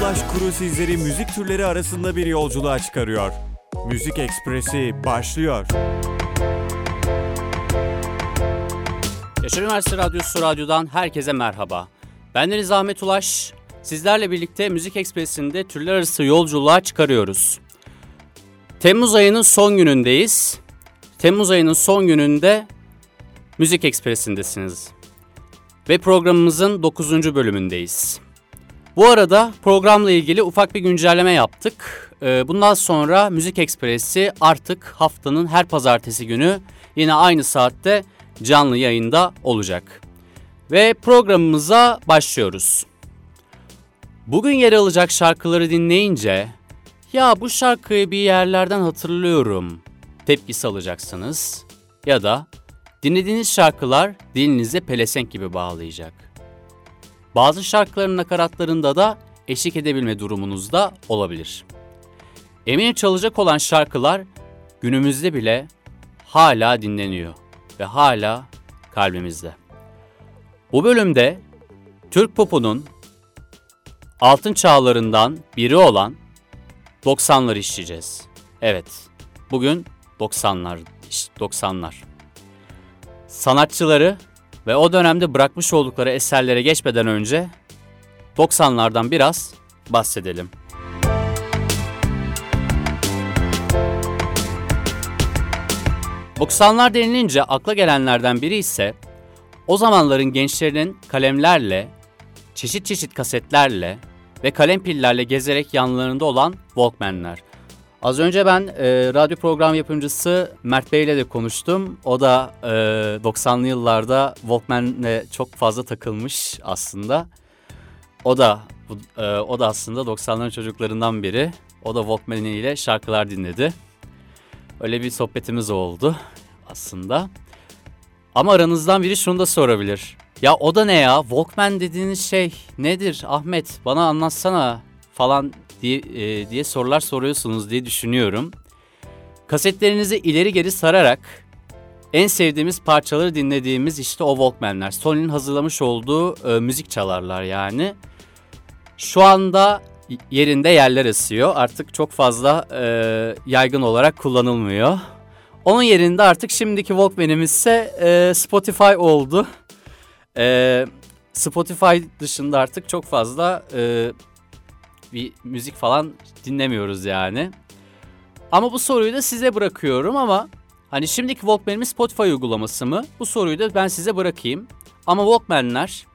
Ulaş Kuru sizleri müzik türleri arasında bir yolculuğa çıkarıyor. Müzik Ekspresi başlıyor. Yaşar Üniversitesi Radyosu Radyo'dan herkese merhaba. Ben Deniz Ahmet Ulaş. Sizlerle birlikte Müzik Ekspresi'nde türler arası yolculuğa çıkarıyoruz. Temmuz ayının son günündeyiz. Temmuz ayının son gününde Müzik Ekspresi'ndesiniz. Ve programımızın 9. bölümündeyiz. Bu arada programla ilgili ufak bir güncelleme yaptık. Ee, bundan sonra Müzik Ekspresi artık haftanın her pazartesi günü yine aynı saatte canlı yayında olacak. Ve programımıza başlıyoruz. Bugün yer alacak şarkıları dinleyince ya bu şarkıyı bir yerlerden hatırlıyorum tepkisi alacaksınız ya da dinlediğiniz şarkılar dilinize pelesenk gibi bağlayacak. Bazı şarkıların nakaratlarında da eşlik edebilme durumunuzda olabilir. Eminim çalacak olan şarkılar günümüzde bile hala dinleniyor ve hala kalbimizde. Bu bölümde Türk popunun altın çağlarından biri olan 90'lar işleyeceğiz. Evet, bugün 90'lar, 90'lar. Sanatçıları ve o dönemde bırakmış oldukları eserlere geçmeden önce 90'lardan biraz bahsedelim. ...90'lar denilince akla gelenlerden biri ise... ...o zamanların gençlerinin kalemlerle, çeşit çeşit kasetlerle ve kalem pillerle gezerek yanlarında olan Walkman'ler. Az önce ben e, radyo program yapımcısı Mert Bey ile de konuştum. O da e, 90'lı yıllarda Walkman'le çok fazla takılmış aslında. O da e, o da aslında 90'ların çocuklarından biri. O da Walkman ile şarkılar dinledi. Öyle bir sohbetimiz oldu aslında. Ama aranızdan biri şunu da sorabilir. Ya o da ne ya? Walkman dediğiniz şey nedir Ahmet? Bana anlatsana falan diye, e, diye sorular soruyorsunuz diye düşünüyorum. Kasetlerinizi ileri geri sararak en sevdiğimiz parçaları dinlediğimiz işte o Walkman'ler. Sony'nin hazırlamış olduğu e, müzik çalarlar yani. Şu anda yerinde yerler ısıyor. Artık çok fazla e, yaygın olarak kullanılmıyor. Onun yerinde artık şimdiki Walkman'imiz ise e, Spotify oldu. E, Spotify dışında artık çok fazla e, bir müzik falan dinlemiyoruz yani. Ama bu soruyu da size bırakıyorum ama hani şimdiki Walkman'imiz Spotify uygulaması mı? Bu soruyu da ben size bırakayım. Ama Walkman'ler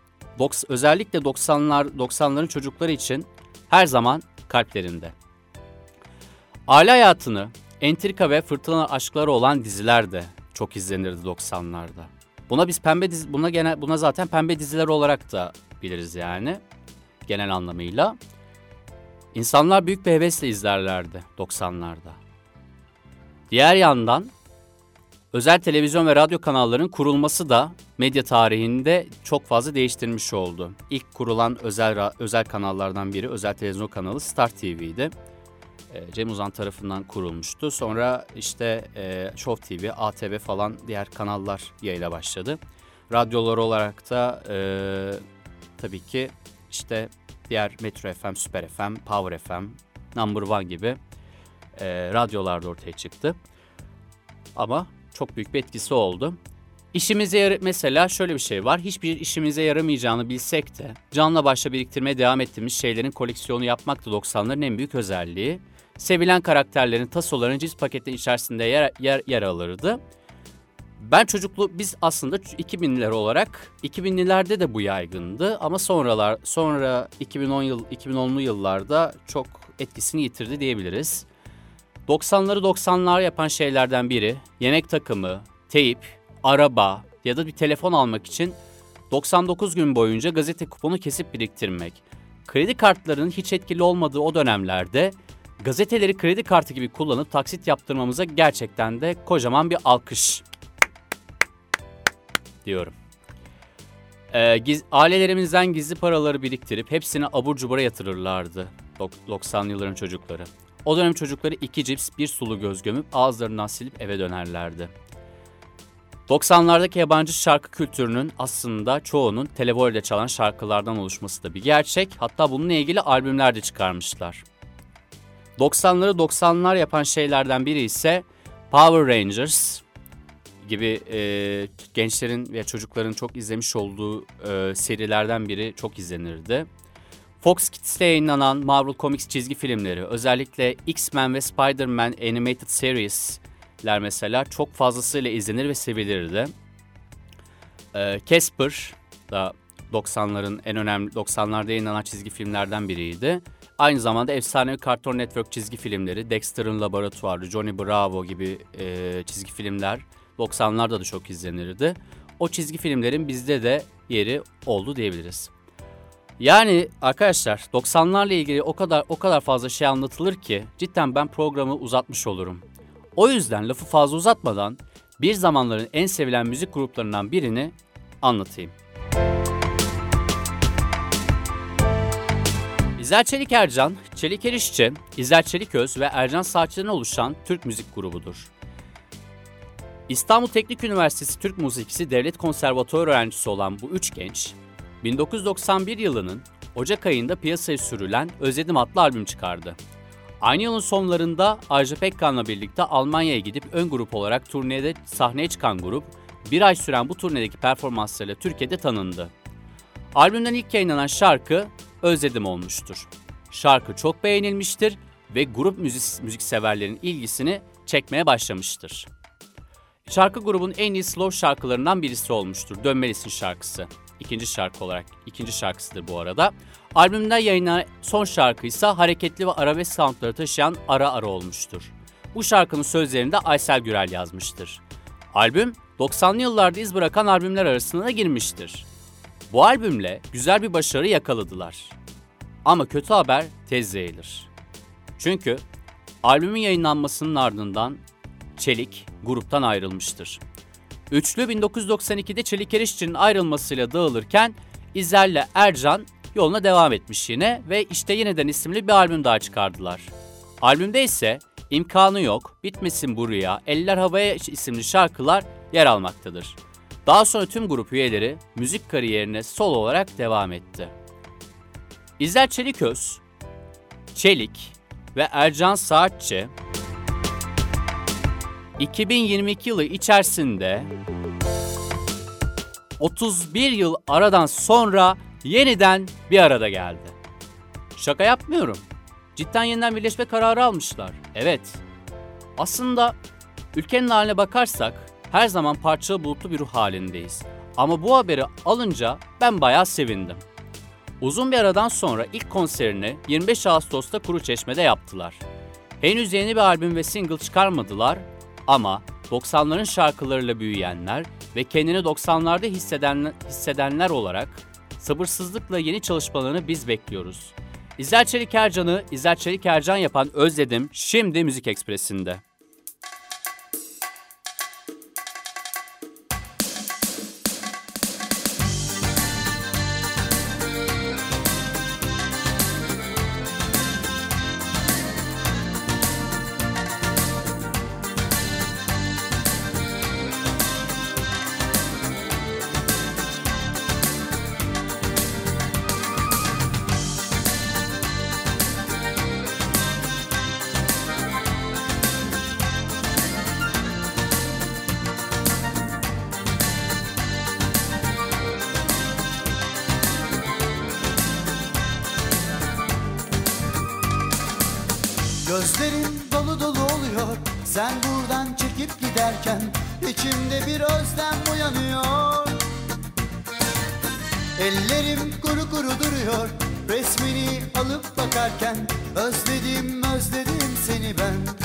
özellikle 90'lar 90'ların çocukları için her zaman kalplerinde. Aile hayatını, entrika ve fırtına aşkları olan diziler de çok izlenirdi 90'larda. Buna biz pembe dizi, buna genel buna zaten pembe diziler olarak da biliriz yani genel anlamıyla. İnsanlar büyük bir hevesle izlerlerdi 90'larda. Diğer yandan özel televizyon ve radyo kanallarının kurulması da medya tarihinde çok fazla değiştirmiş oldu. İlk kurulan özel özel kanallardan biri özel televizyon kanalı Star TV'ydi. E, Cem Uzan tarafından kurulmuştu. Sonra işte e, Show TV, ATV falan diğer kanallar yayına başladı. Radyolar olarak da e, tabii ki işte diğer Metro FM, Süper FM, Power FM, Number One gibi e, radyolarda ortaya çıktı. Ama çok büyük bir etkisi oldu. İşimize yar mesela şöyle bir şey var. Hiçbir işimize yaramayacağını bilsek de canla başla biriktirmeye devam ettiğimiz şeylerin koleksiyonu yapmak da 90'ların en büyük özelliği. Sevilen karakterlerin tasoların cips paketinin içerisinde yer, yer, yer alırdı. Ben çocuklu biz aslında 2000'ler olarak 2000'lilerde de bu yaygındı ama sonralar sonra 2010 yıl 2010'lu yıllarda çok etkisini yitirdi diyebiliriz. 90'ları 90'lar yapan şeylerden biri yemek takımı, teyip, araba ya da bir telefon almak için 99 gün boyunca gazete kuponu kesip biriktirmek. Kredi kartlarının hiç etkili olmadığı o dönemlerde gazeteleri kredi kartı gibi kullanıp taksit yaptırmamıza gerçekten de kocaman bir alkış diyorum. Ee, giz, ailelerimizden gizli paraları biriktirip hepsini abur cubura yatırırlardı 90 yılların çocukları. O dönem çocukları iki cips bir sulu göz gömüp ağızlarından silip eve dönerlerdi. 90'lardaki yabancı şarkı kültürünün aslında çoğunun televolde çalan şarkılardan oluşması da bir gerçek. Hatta bununla ilgili albümler de çıkarmışlar. 90'ları 90'lar yapan şeylerden biri ise Power Rangers gibi e, gençlerin ve çocukların çok izlemiş olduğu e, serilerden biri çok izlenirdi. Fox Kids'te yayınlanan Marvel Comics çizgi filmleri, özellikle X-Men ve Spider-Man Animated Series'ler mesela çok fazlasıyla izlenir ve sevilirdi. E, Casper da 90'ların en önemli 90'larda yayınlanan çizgi filmlerden biriydi. Aynı zamanda efsane Cartoon Network çizgi filmleri, Dexter'ın Laboratuvarı, Johnny Bravo gibi e, çizgi filmler 90'larda da çok izlenirdi. O çizgi filmlerin bizde de yeri oldu diyebiliriz. Yani arkadaşlar 90'larla ilgili o kadar o kadar fazla şey anlatılır ki cidden ben programı uzatmış olurum. O yüzden lafı fazla uzatmadan bir zamanların en sevilen müzik gruplarından birini anlatayım. İzel Çelik Ercan, Çelik Erişçi, İzel Çeliköz ve Ercan Saatçı'dan oluşan Türk müzik grubudur. İstanbul Teknik Üniversitesi Türk Müzikisi Devlet Konservatuarı öğrencisi olan bu üç genç, 1991 yılının Ocak ayında piyasaya sürülen Özledim adlı albüm çıkardı. Aynı yılın sonlarında Ajda Pekkan'la birlikte Almanya'ya gidip ön grup olarak turnede sahneye çıkan grup, bir ay süren bu turnedeki performanslarıyla Türkiye'de tanındı. Albümden ilk yayınlanan şarkı Özledim olmuştur. Şarkı çok beğenilmiştir ve grup müzik, müzikseverlerin ilgisini çekmeye başlamıştır. Şarkı grubun en iyi slow şarkılarından birisi olmuştur. Dönmelisin şarkısı. İkinci şarkı olarak, ikinci şarkısıdır bu arada. Albümden yayınlanan son şarkı ise hareketli ve arabesk soundları taşıyan Ara Ara olmuştur. Bu şarkının sözlerini de Aysel Gürel yazmıştır. Albüm 90'lı yıllarda iz bırakan albümler arasına girmiştir. Bu albümle güzel bir başarı yakaladılar. Ama kötü haber tez yayılır. Çünkü albümün yayınlanmasının ardından Çelik gruptan ayrılmıştır. Üçlü 1992'de Çelik Erişçi'nin ayrılmasıyla dağılırken İzel'le Ercan yoluna devam etmiş yine ve işte yeniden isimli bir albüm daha çıkardılar. Albümde ise imkanı yok, bitmesin bu rüya, eller havaya isimli şarkılar yer almaktadır. Daha sonra tüm grup üyeleri müzik kariyerine sol olarak devam etti. İzel Çeliköz, Çelik ve Ercan Saatçi 2022 yılı içerisinde 31 yıl aradan sonra yeniden bir arada geldi. Şaka yapmıyorum. Cidden yeniden birleşme kararı almışlar. Evet. Aslında ülkenin haline bakarsak her zaman parçalı bulutlu bir ruh halindeyiz. Ama bu haberi alınca ben bayağı sevindim. Uzun bir aradan sonra ilk konserini 25 Ağustos'ta Kuruçeşme'de yaptılar. Henüz yeni bir albüm ve single çıkarmadılar ama 90'ların şarkılarıyla büyüyenler ve kendini 90'larda hisseden, hissedenler olarak sabırsızlıkla yeni çalışmalarını biz bekliyoruz. İzel Çelik Ercan'ı İzel Çelik Ercan yapan Özledim şimdi Müzik Ekspresi'nde. Dolu dolu oluyor. Sen buradan çekip giderken içimde bir özlem uyanıyor. Ellerim kuru kuru duruyor. Resmini alıp bakarken Özledim özledim seni ben.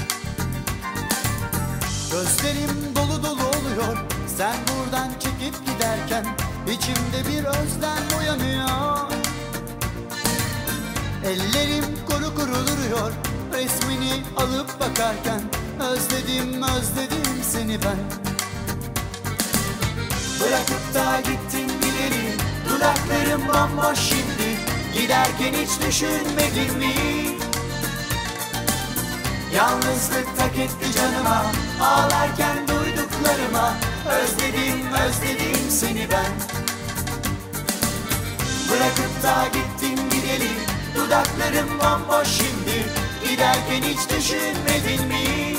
Gözlerim dolu dolu oluyor. Sen buradan çekip giderken içimde bir özlem uyanıyor. Ellerim kuru kuru duruyor Resmini alıp bakarken Özledim özledim seni ben. Bırakıp da gittin gidelim Dudaklarım bomboş şimdi. Giderken hiç düşünmedin mi? Yalnızlık tak etti canıma Ağlarken duyduklarıma. Özledim özledim seni ben. Bırakıp da gittin gideli Dudaklarım bomboş şimdi Giderken hiç düşünmedin mi?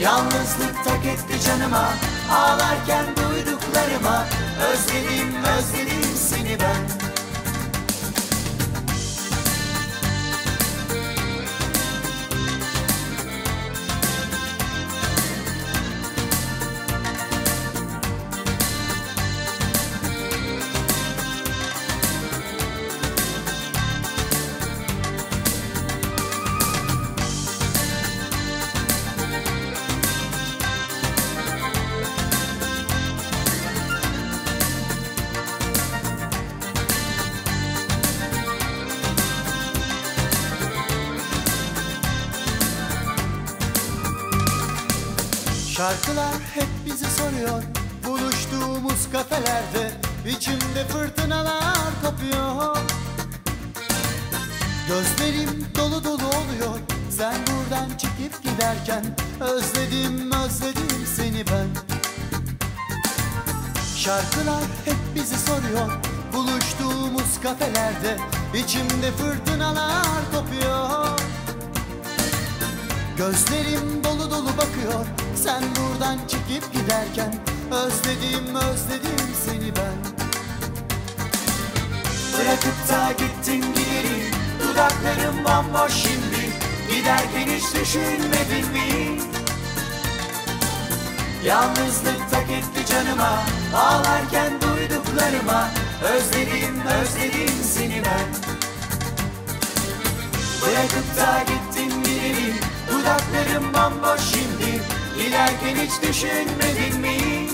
Yalnızlık tak etti canıma Ağlarken duyduklarıma Özledim özledim seni ben Şarkılar hep bizi soruyor. Buluştuğumuz kafelerde içimde fırtınalar kopuyor. Gözlerim dolu dolu oluyor. Sen buradan çıkıp giderken Özledim özledim seni ben. Şarkılar hep bizi soruyor. Buluştuğumuz kafelerde içimde fırtınalar kopuyor Gözlerim dolu dolu bakıyor. Sen buradan çıkıp giderken Özledim özledim seni ben. Bırakıp da gittin gideri Dudaklarım bomboş şimdi. Giderken hiç düşünmedin mi? Yalnızlık tak etti canıma Ağlarken duyduklarıma. Özledim özledim seni ben. Bırakıp da gittin Dudaklarım bomboş şimdi. Giderken hiç düşünmedin mi?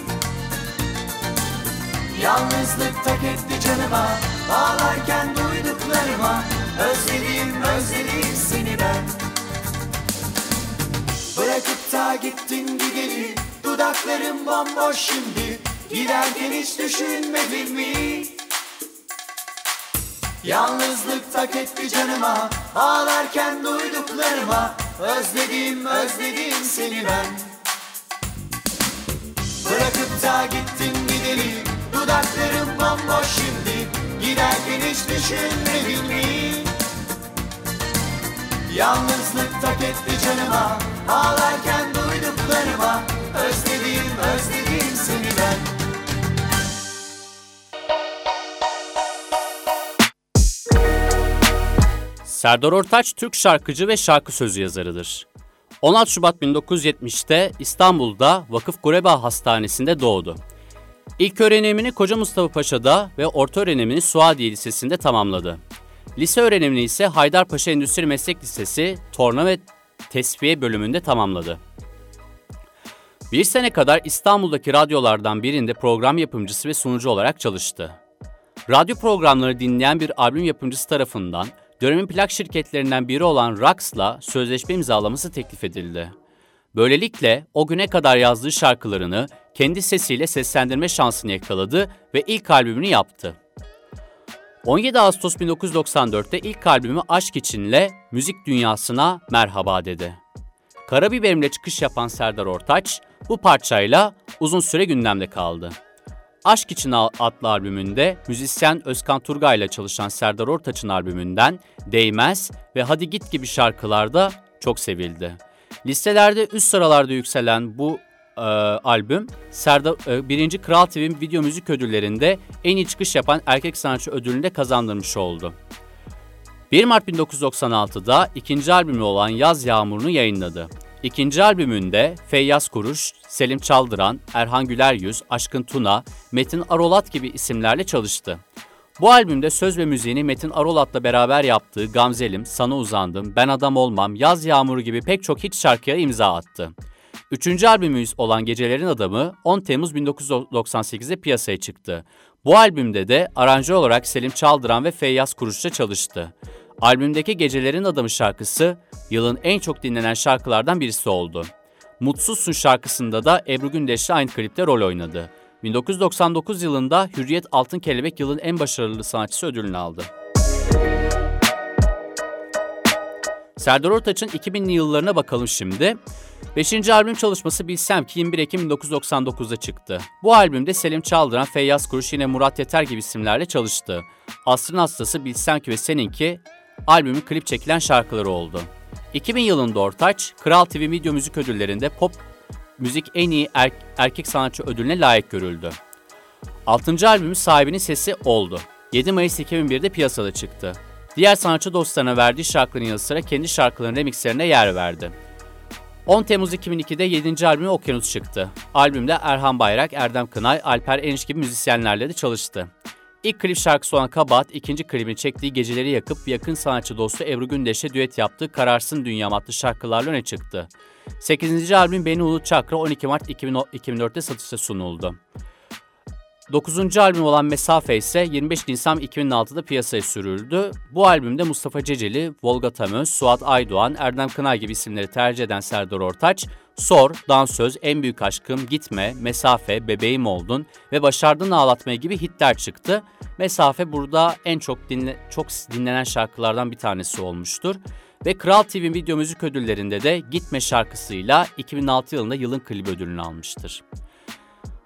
Yalnızlık tak etti canıma. Ağlarken duyduklarıma. Özledim özledim seni ben. Bırakıp da gittin gideli Dudaklarım bomboş şimdi. Giderken hiç düşünmedin mi? Yalnızlık tak etti canıma Ağlarken duyduklarıma Özledim özledim seni ben. Bırakıp da gittin gideli Dudaklarım bomboş şimdi. Giderken hiç düşünmedin mi? Yalnızlık tak etti canıma Ağlarken duyduklarıma Özledim özledim seni ben Serdar Ortaç Türk şarkıcı ve şarkı sözü yazarıdır. 16 Şubat 1970'te İstanbul'da Vakıf Gureba Hastanesi'nde doğdu. İlk öğrenimini Koca Mustafa Paşa'da ve orta öğrenimini Suadiye Lisesi'nde tamamladı. Lise öğrenimini ise Haydarpaşa Endüstri Meslek Lisesi Torna ve Tesviye bölümünde tamamladı. Bir sene kadar İstanbul'daki radyolardan birinde program yapımcısı ve sunucu olarak çalıştı. Radyo programları dinleyen bir albüm yapımcısı tarafından dönemin plak şirketlerinden biri olan Rax'la sözleşme imzalaması teklif edildi. Böylelikle o güne kadar yazdığı şarkılarını kendi sesiyle seslendirme şansını yakaladı ve ilk albümünü yaptı. 17 Ağustos 1994'te ilk albümü Aşk İçin'le müzik dünyasına merhaba dedi. Karabiberim'le çıkış yapan Serdar Ortaç bu parçayla uzun süre gündemde kaldı. Aşk İçin adlı albümünde müzisyen Özkan Turgay ile çalışan Serdar Ortaç'ın albümünden Değmez ve Hadi Git gibi şarkılarda çok sevildi. Listelerde üst sıralarda yükselen bu e, albüm Serdar e, 1. Kral TV video müzik ödüllerinde en iyi çıkış yapan erkek sanatçı ödülünü de kazandırmış oldu. 1 Mart 1996'da ikinci albümü olan Yaz Yağmuru'nu yayınladı. İkinci albümünde Feyyaz Kuruş, Selim Çaldıran, Erhan Güler Yüz, Aşkın Tuna, Metin Arolat gibi isimlerle çalıştı. Bu albümde söz ve müziğini Metin Arolat'la beraber yaptığı Gamzelim, Sana Uzandım, Ben Adam Olmam, Yaz Yağmuru gibi pek çok hit şarkıya imza attı. Üçüncü albümümüz olan Gecelerin Adamı 10 Temmuz 1998'de piyasaya çıktı. Bu albümde de aranjör olarak Selim Çaldıran ve Feyyaz Kuruş'la çalıştı. Albümdeki Gecelerin Adamı şarkısı yılın en çok dinlenen şarkılardan birisi oldu. Mutsuzsun şarkısında da Ebru Gündeş'le aynı klipte rol oynadı. 1999 yılında Hürriyet Altın Kelebek yılın en başarılı sanatçısı ödülünü aldı. Serdar Ortaç'ın 2000'li yıllarına bakalım şimdi. Beşinci albüm çalışması Bilsem ki 21 Ekim 1999'da çıktı. Bu albümde Selim Çaldıran, Feyyaz Kuruş yine Murat Yeter gibi isimlerle çalıştı. Asrın Hastası, Bilsem ki ve Seninki albümün klip çekilen şarkıları oldu. 2000 yılında Ortaç, Kral TV Video Müzik Ödülleri'nde pop müzik en iyi er- erkek sanatçı ödülüne layık görüldü. 6. albümü sahibinin sesi oldu. 7 Mayıs 2001'de piyasada çıktı. Diğer sanatçı dostlarına verdiği şarkıların yanı sıra kendi şarkılarının remixlerine yer verdi. 10 Temmuz 2002'de 7. albümü Okyanus çıktı. Albümde Erhan Bayrak, Erdem Kınay, Alper Eniş gibi müzisyenlerle de çalıştı. İlk klip şarkısı olan Kabahat, ikinci klibini çektiği Geceleri Yakıp yakın sanatçı dostu Ebru Gündeş'le düet yaptığı Kararsın Dünyam adlı şarkılarla öne çıktı. 8. albüm Beni Unut Çakra 12 Mart 2004'te satışa sunuldu. 9. albüm olan Mesafe ise 25 Nisan 2006'da piyasaya sürüldü. Bu albümde Mustafa Ceceli, Volga Tamöz, Suat Aydoğan, Erdem Kınay gibi isimleri tercih eden Serdar Ortaç, Sor, Dansöz, En Büyük Aşkım, Gitme, Mesafe, Bebeğim Oldun ve Başardın Ağlatmayı gibi hitler çıktı. Mesafe burada en çok dinle, çok dinlenen şarkılardan bir tanesi olmuştur. Ve Kral TV Video Müzik Ödülleri'nde de Gitme şarkısıyla 2006 yılında yılın klibi ödülünü almıştır.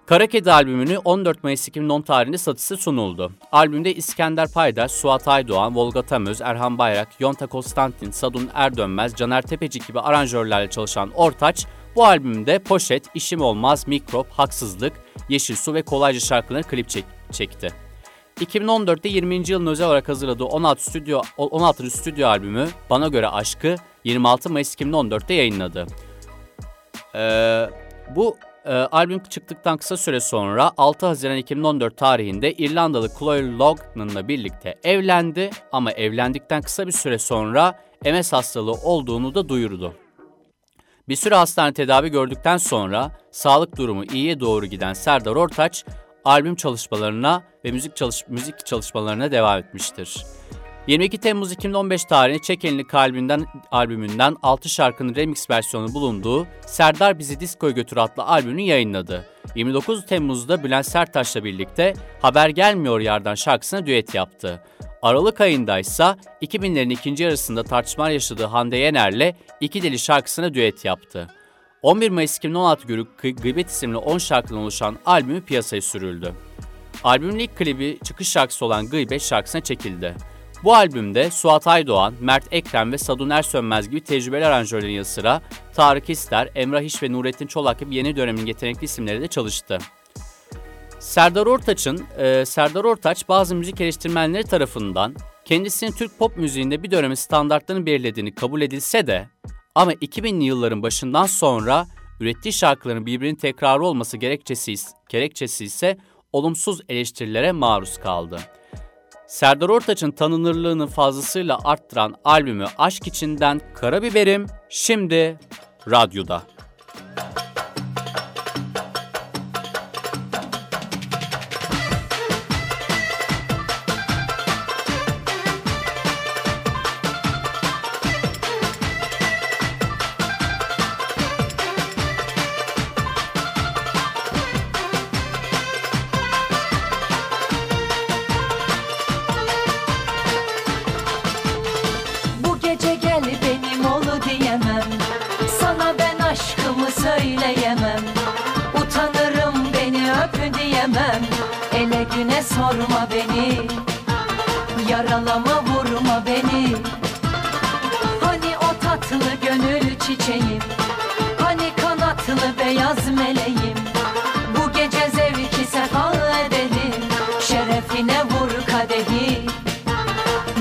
Kara Kedi albümünü 14 Mayıs 2010 tarihinde satışa sunuldu. Albümde İskender Paydaş, Suat Aydoğan, Volga Tamöz, Erhan Bayrak, Yonta Konstantin, Sadun Erdönmez, Caner Tepecik gibi aranjörlerle çalışan Ortaç, bu albümde Poşet, İşim Olmaz, Mikrop, Haksızlık, Yeşil Su ve Kolayca şarkılarını klip çek çekti. 2014'te 20. yılın özel olarak hazırladığı 16 stüdyo 16. stüdyo albümü Bana Göre Aşkı 26 Mayıs 2014'te yayınladı. Ee, bu e, albüm çıktıktan kısa süre sonra 6 Haziran 2014 tarihinde İrlandalı Chloe Logan'la birlikte evlendi ama evlendikten kısa bir süre sonra MS hastalığı olduğunu da duyurdu. Bir süre hastane tedavi gördükten sonra sağlık durumu iyiye doğru giden Serdar Ortaç albüm çalışmalarına ve müzik çalış müzik çalışmalarına devam etmiştir. 22 Temmuz 2015 tarihinde Çek Elini Kalbinden albümünden 6 şarkının remix versiyonu bulunduğu Serdar Bizi Disko'ya Götür adlı albümünü yayınladı. 29 Temmuz'da Bülent Sertaş'la birlikte Haber Gelmiyor Yardan şarkısına düet yaptı. Aralık ayında ise 2000'lerin ikinci yarısında tartışmalar yaşadığı Hande Yener'le İki Deli şarkısına düet yaptı. 11 Mayıs 2016 günü Gıybet isimli 10 şarkıdan oluşan albümü piyasaya sürüldü. Albümün ilk klibi çıkış şarkısı olan Gıybet şarkısına çekildi. Bu albümde Suat Aydoğan, Mert Ekrem ve Sadun Ersönmez gibi tecrübeli aranjörlerin yanı sıra Tarık İster, Emrah İş ve Nurettin Çolak gibi yeni dönemin yetenekli isimleri de çalıştı. Serdar Ortaç'ın, e, Serdar Ortaç bazı müzik eleştirmenleri tarafından kendisinin Türk pop müziğinde bir dönemin standartlarını belirlediğini kabul edilse de ama 2000'li yılların başından sonra ürettiği şarkıların birbirinin tekrarı olması gerekçesi, gerekçesi ise olumsuz eleştirilere maruz kaldı. Serdar Ortaç'ın tanınırlığını fazlasıyla arttıran albümü Aşk İçinden Karabiberim şimdi radyoda. Bu Sorma beni. Yaralama vurma beni. Hani o tatlı gönül çiçeğim? Hani kanatlı beyaz meleğim? Bu gece zevki sefa edelim. Şerefine vur kadehi.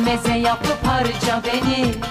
Meze yapıp harca beni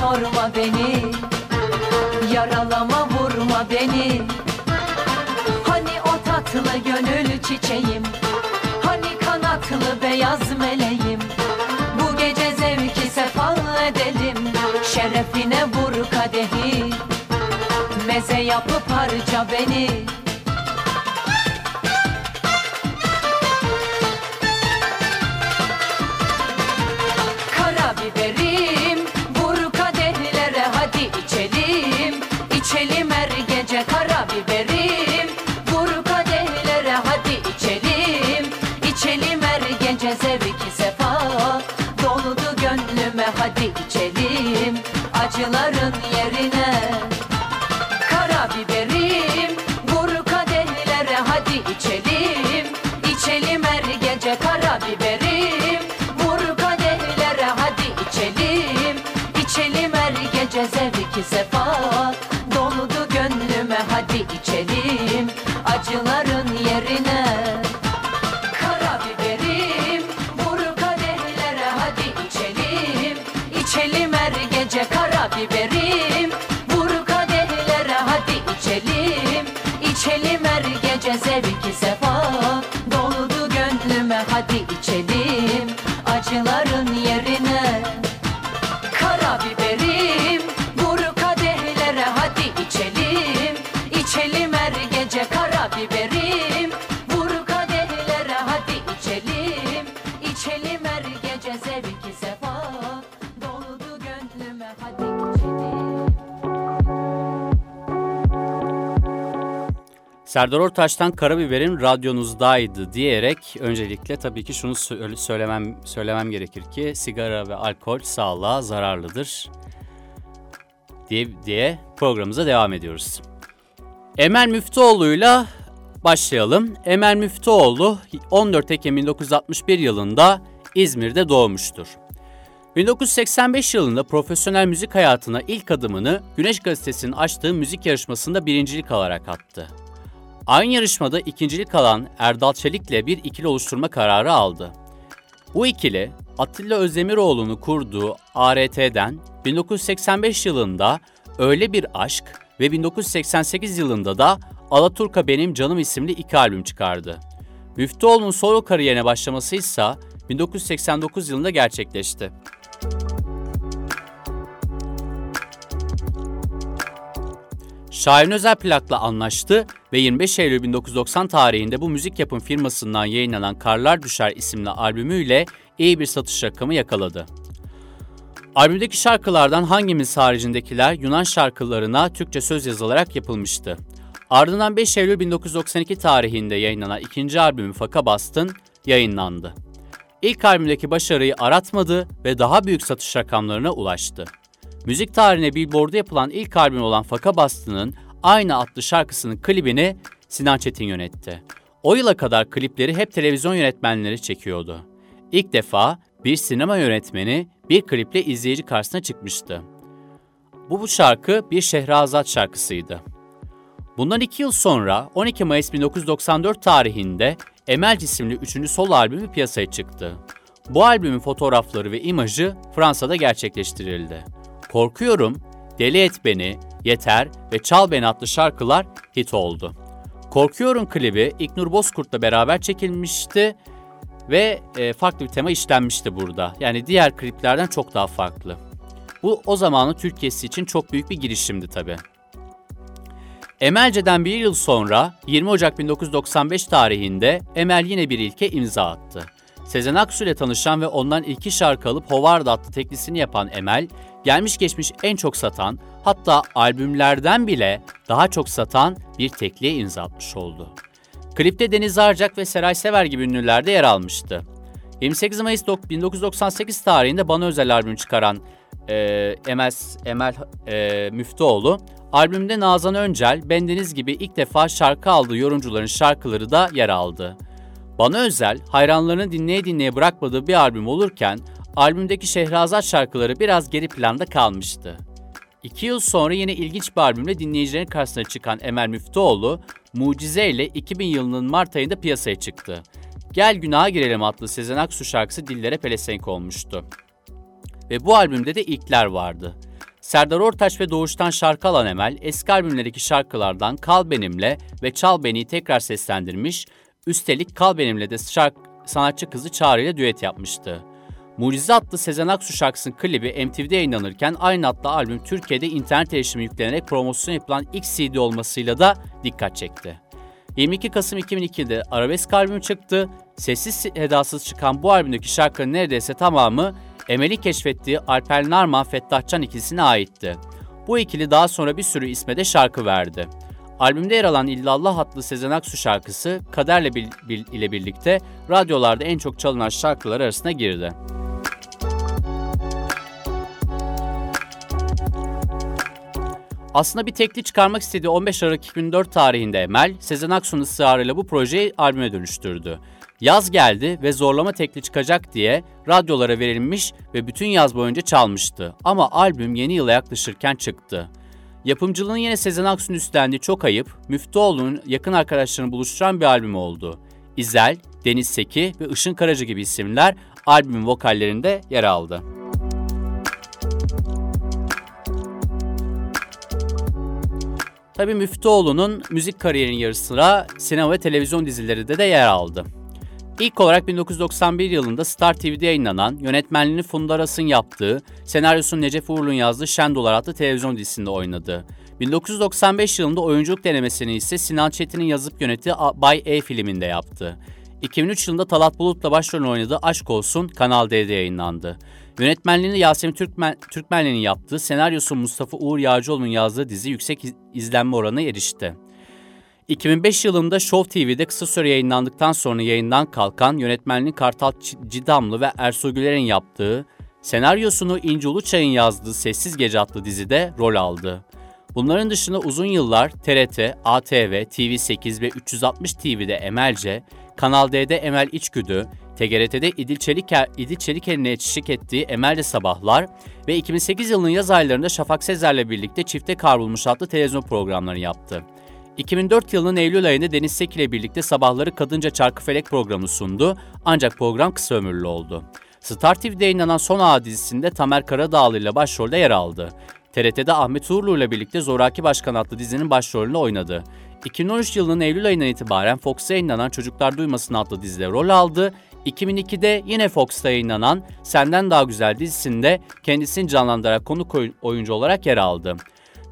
sorma beni. Yaralama vurma beni. Hani o tatlı gönül çiçeğim? Hani kanatlı beyaz meleğim? Bu gece zevki sefa edelim. Şerefine vur kadehi. Meze yapıp harca beni Serdar Ortaç'tan Karabiberim radyonuzdaydı diyerek öncelikle tabii ki şunu sö- söylemem söylemem gerekir ki sigara ve alkol sağlığa zararlıdır diye, diye programımıza devam ediyoruz. Emel Müftüoğlu'yla başlayalım. Emel Müftüoğlu 14 Ekim 1961 yılında İzmir'de doğmuştur. 1985 yılında profesyonel müzik hayatına ilk adımını Güneş Gazetesi'nin açtığı müzik yarışmasında birincilik alarak attı. Aynı yarışmada ikincilik alan Erdal Çelik'le bir ikili oluşturma kararı aldı. Bu ikili Atilla Özdemiroğlu'nu kurduğu ART'den 1985 yılında Öyle Bir Aşk ve 1988 yılında da Alaturka Benim Canım isimli iki albüm çıkardı. Müftüoğlu'nun solo kariyerine başlaması ise 1989 yılında gerçekleşti. Şahin Özel plakla anlaştı ve 25 Eylül 1990 tarihinde bu müzik yapım firmasından yayınlanan Karlar Düşer isimli albümüyle iyi bir satış rakamı yakaladı. Albümdeki şarkılardan hangimiz haricindekiler Yunan şarkılarına Türkçe söz yazılarak yapılmıştı. Ardından 5 Eylül 1992 tarihinde yayınlanan ikinci albümü Faka Bastın yayınlandı. İlk albümdeki başarıyı aratmadı ve daha büyük satış rakamlarına ulaştı. Müzik tarihine Billboard'da yapılan ilk albüm olan Faka Bastı'nın aynı adlı şarkısının klibini Sinan Çetin yönetti. O yıla kadar klipleri hep televizyon yönetmenleri çekiyordu. İlk defa bir sinema yönetmeni bir kliple izleyici karşısına çıkmıştı. Bu, bu şarkı bir Şehrazat şarkısıydı. Bundan iki yıl sonra 12 Mayıs 1994 tarihinde Emel isimli üçüncü solo albümü piyasaya çıktı. Bu albümün fotoğrafları ve imajı Fransa'da gerçekleştirildi. Korkuyorum, Deli Et Beni, Yeter ve Çal Beni adlı şarkılar hit oldu. Korkuyorum klibi İknur Bozkurt'la beraber çekilmişti ve e, farklı bir tema işlenmişti burada. Yani diğer kliplerden çok daha farklı. Bu o zamanın Türkiye'si için çok büyük bir girişimdi tabii. Emelce'den bir yıl sonra 20 Ocak 1995 tarihinde Emel yine bir ilke imza attı. Sezen Aksu ile tanışan ve ondan iki şarkı alıp Howard adlı teklisini yapan Emel, gelmiş geçmiş en çok satan, hatta albümlerden bile daha çok satan bir tekliğe imza atmış oldu. Klipte Deniz Arcak ve Seray Sever gibi ünlüler de yer almıştı. 28 Mayıs 1998 tarihinde bana özel albüm çıkaran e, Emel, Emel e, Müftüoğlu, albümde Nazan Öncel, Bendeniz gibi ilk defa şarkı aldığı yorumcuların şarkıları da yer aldı. Bana özel, hayranlarını dinleye dinleye bırakmadığı bir albüm olurken, albümdeki Şehrazat şarkıları biraz geri planda kalmıştı. İki yıl sonra yine ilginç bir albümle dinleyicilerin karşısına çıkan Emel Müftüoğlu, Mucize ile 2000 yılının Mart ayında piyasaya çıktı. Gel Günaha Girelim adlı Sezen Aksu şarkısı dillere pelesenk olmuştu. Ve bu albümde de ilkler vardı. Serdar Ortaç ve Doğuş'tan şarkı alan Emel, eski albümlerdeki şarkılardan Kal Benimle ve Çal Beni'yi tekrar seslendirmiş, üstelik Kal Benimle de şarkı, sanatçı kızı Çağrı ile düet yapmıştı. Mucize adlı Sezen Aksu şarkısının klibi MTV'de yayınlanırken aynı adlı albüm Türkiye'de internet erişimi yüklenerek promosyon yapılan ilk CD olmasıyla da dikkat çekti. 22 Kasım 2002'de arabesk albüm çıktı. Sessiz sedasız çıkan bu albümdeki şarkıların neredeyse tamamı Emel'i keşfettiği Alper Narman Fettahcan ikilisine aitti. Bu ikili daha sonra bir sürü isme de şarkı verdi. Albümde yer alan İllallah adlı Sezen Aksu şarkısı Kader'le bil, bil, ile birlikte radyolarda en çok çalınan şarkılar arasına girdi. Aslında bir tekli çıkarmak istediği 15 Aralık 2004 tarihinde Emel, Sezen Aksu'nun ısrarıyla bu projeyi albüme dönüştürdü. Yaz geldi ve zorlama tekli çıkacak diye radyolara verilmiş ve bütün yaz boyunca çalmıştı. Ama albüm yeni yıla yaklaşırken çıktı. Yapımcılığını yine Sezen Aksu'nun üstlendiği çok ayıp, Müftüoğlu'nun yakın arkadaşlarını buluşturan bir albüm oldu. İzel, Deniz Seki ve Işın Karaca gibi isimler albümün vokallerinde yer aldı. Tabii Müftüoğlu'nun müzik kariyerinin yarı sıra sinema ve televizyon dizilerinde de yer aldı. İlk olarak 1991 yılında Star TV'de yayınlanan, yönetmenliğini Funda Aras'ın yaptığı, senaryosunu Necef Uğurlu'nun yazdığı Şendolar adlı televizyon dizisinde oynadı. 1995 yılında oyunculuk denemesini ise Sinan Çetin'in yazıp yönettiği Bay E filminde yaptı. 2003 yılında Talat Bulut'la başrolünü oynadığı Aşk Olsun Kanal D'de yayınlandı. Yönetmenliğini Yasemin Türkmen, Türkmenli'nin yaptığı, senaryosu Mustafa Uğur Yağcıoğlu'nun yazdığı dizi yüksek izlenme oranına erişti. 2005 yılında Show TV'de kısa süre yayınlandıktan sonra yayından kalkan yönetmenliğini Kartal Cidamlı ve Ersoy Güler'in yaptığı, senaryosunu İnci Uluçay'ın yazdığı Sessiz Gece adlı dizide rol aldı. Bunların dışında uzun yıllar TRT, ATV, TV8 ve 360 TV'de Emelce, Kanal D'de Emel İçgüdü, TGRT'de İdil, Çeliker, İdil Çeliker'in eşlik ettiği Emel'de Sabahlar ve 2008 yılının yaz aylarında Şafak Sezer'le birlikte Çifte Kavrulmuş adlı televizyon programlarını yaptı. 2004 yılının Eylül ayında Deniz Sek ile birlikte sabahları Kadınca Çarkıfelek programı sundu ancak program kısa ömürlü oldu. Star TV'de yayınlanan Son Ağa dizisinde Tamer Karadağlı ile başrolde yer aldı. TRT'de Ahmet Uğurlu ile birlikte Zoraki Başkan adlı dizinin başrolünü oynadı. 2013 yılının Eylül ayından itibaren Fox'ta yayınlanan Çocuklar Duymasın adlı dizide rol aldı. 2002'de yine Fox'ta yayınlanan Senden Daha Güzel dizisinde kendisini canlandırarak konuk oyuncu olarak yer aldı.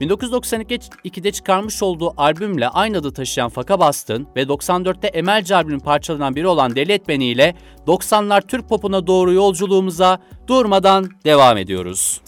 1992'de çıkarmış olduğu albümle aynı adı taşıyan Faka Bastın ve 94'te Emelci albümün parçalarından biri olan Deli Et Beni ile 90'lar Türk popuna doğru yolculuğumuza durmadan devam ediyoruz.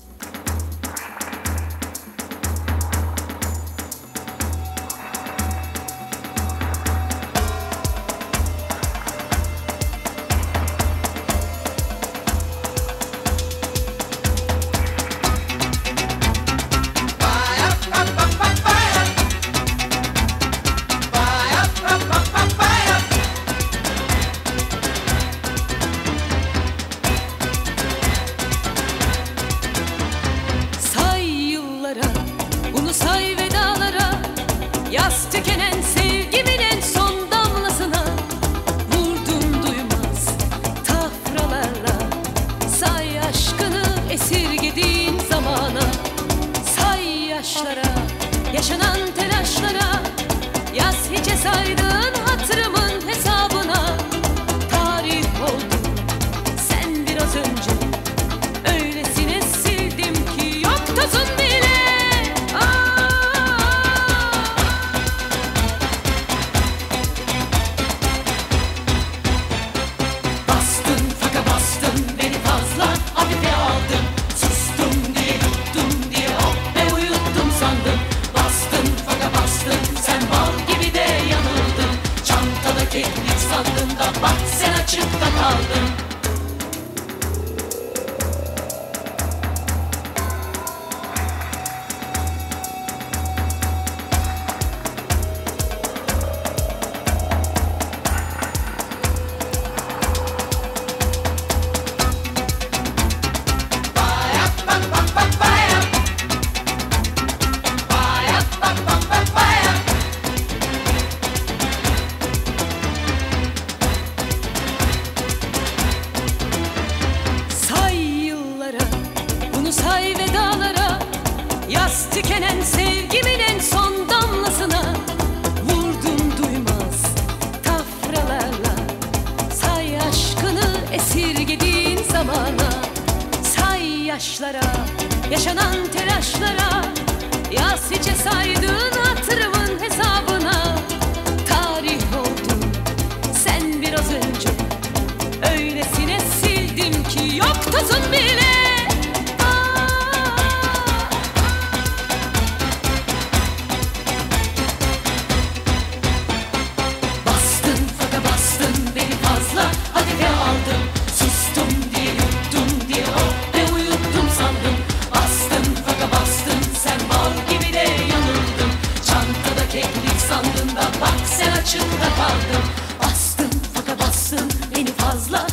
saçında kaldım. Bastın faka bastın beni fazla.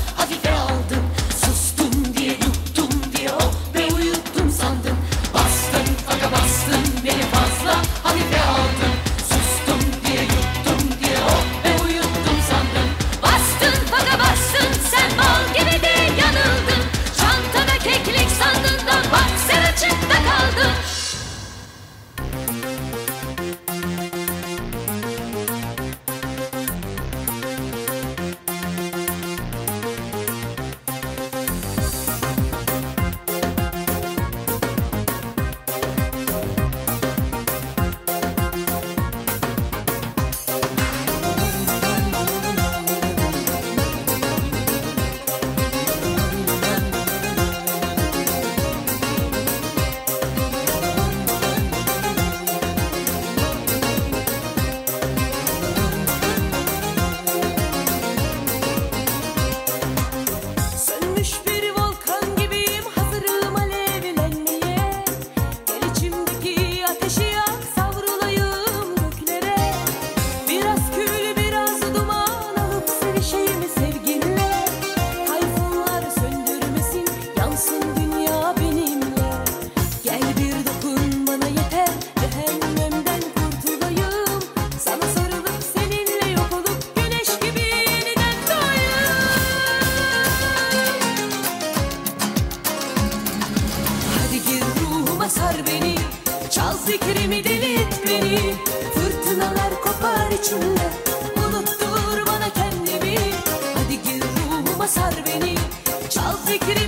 Take.